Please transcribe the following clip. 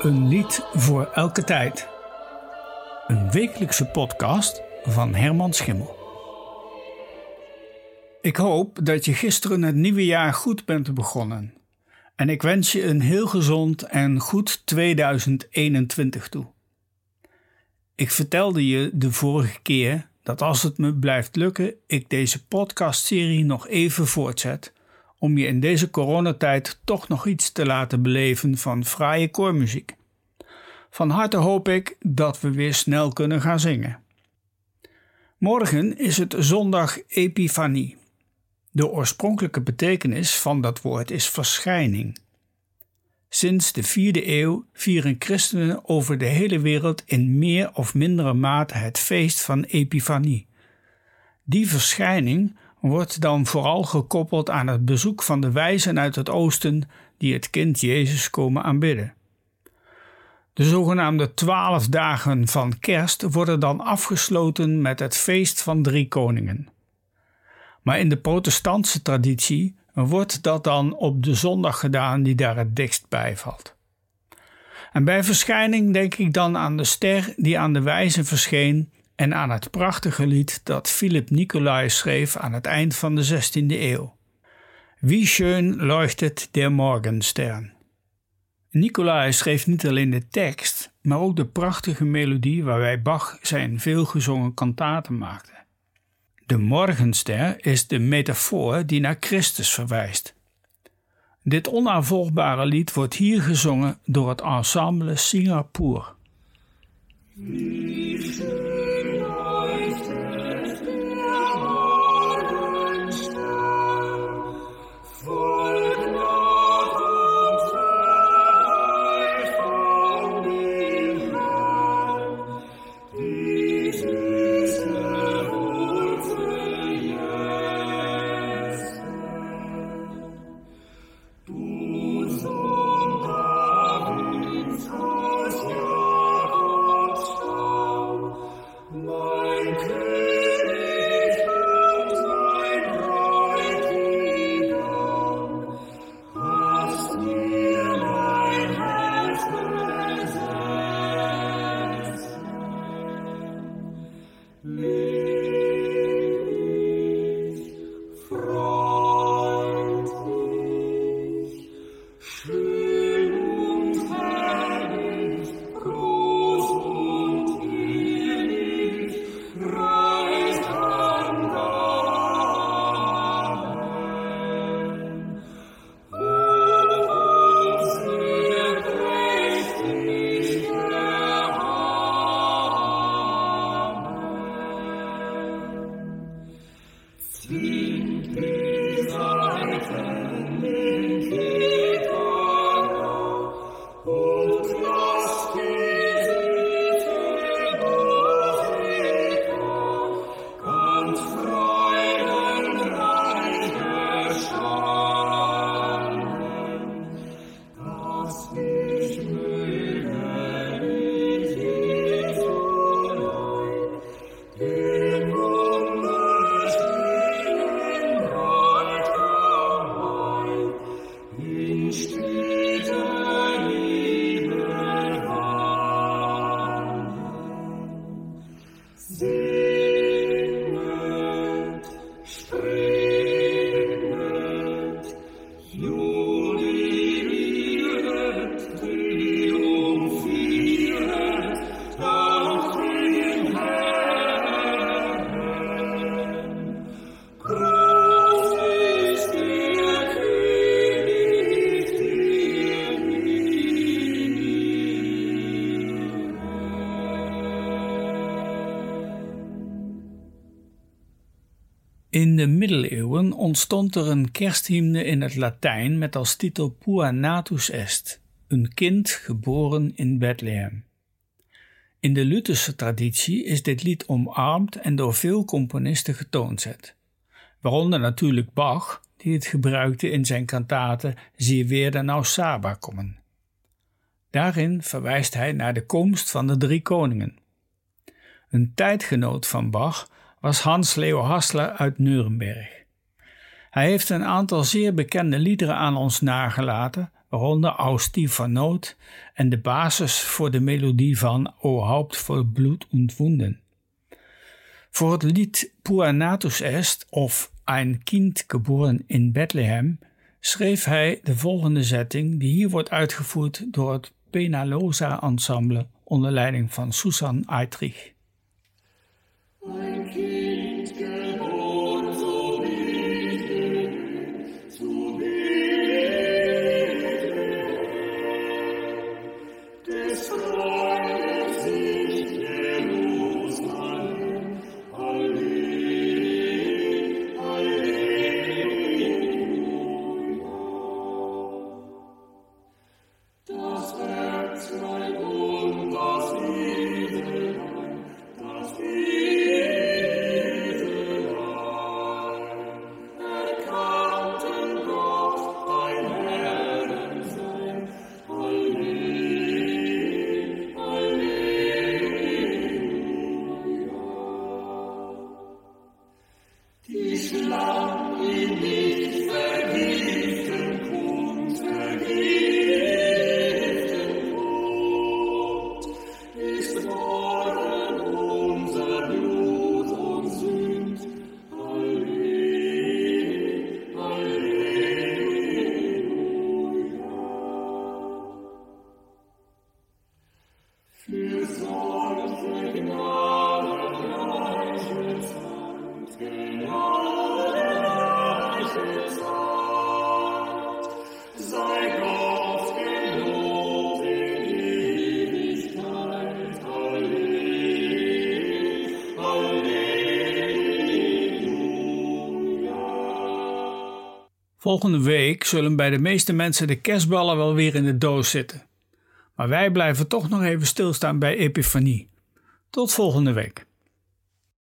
Een lied voor elke tijd. Een wekelijkse podcast van Herman Schimmel. Ik hoop dat je gisteren het nieuwe jaar goed bent begonnen. En ik wens je een heel gezond en goed 2021 toe. Ik vertelde je de vorige keer dat als het me blijft lukken, ik deze podcastserie nog even voortzet om je in deze coronatijd toch nog iets te laten beleven van fraaie koormuziek. Van harte hoop ik dat we weer snel kunnen gaan zingen. Morgen is het zondag Epifanie. De oorspronkelijke betekenis van dat woord is verschijning. Sinds de vierde eeuw vieren christenen over de hele wereld in meer of mindere mate het feest van Epifanie. Die verschijning wordt dan vooral gekoppeld aan het bezoek van de wijzen uit het oosten die het kind Jezus komen aanbidden. De zogenaamde twaalf dagen van kerst worden dan afgesloten met het feest van drie koningen. Maar in de protestantse traditie wordt dat dan op de zondag gedaan die daar het dikst bij valt. En bij verschijning denk ik dan aan de ster die aan de wijze verscheen en aan het prachtige lied dat Philip Nicolai schreef aan het eind van de 16e eeuw. Wie schön leuchtet der Morgenstern. Nicolai schreef niet alleen de tekst, maar ook de prachtige melodie waarbij Bach zijn veelgezongen kantaten maakte. De morgenster is de metafoor die naar Christus verwijst. Dit onafvolgbare lied wordt hier gezongen door het ensemble Singapore. In de middeleeuwen ontstond er een kersthymne in het Latijn met als titel Pua natus est, een kind geboren in Bethlehem. In de Lutherse traditie is dit lied omarmd en door veel componisten getoonzet, waaronder natuurlijk Bach, die het gebruikte in zijn kantaten Zie weer de nou Saba komen. Daarin verwijst hij naar de komst van de drie koningen. Een tijdgenoot van Bach was Hans Leo Hassler uit Nuremberg. Hij heeft een aantal zeer bekende liederen aan ons nagelaten, waaronder Austie van Noot en de basis voor de melodie van O Haupt voor Bloed und Wunden. Voor het lied Puanatus est of Ein Kind geboren in Bethlehem schreef hij de volgende zetting die hier wordt uitgevoerd door het Penalosa Ensemble onder leiding van Susan Eitrich. Thank you. Volgende week zullen bij de meeste mensen de kerstballen wel weer in de doos zitten. Maar wij blijven toch nog even stilstaan bij Epifanie. Tot volgende week.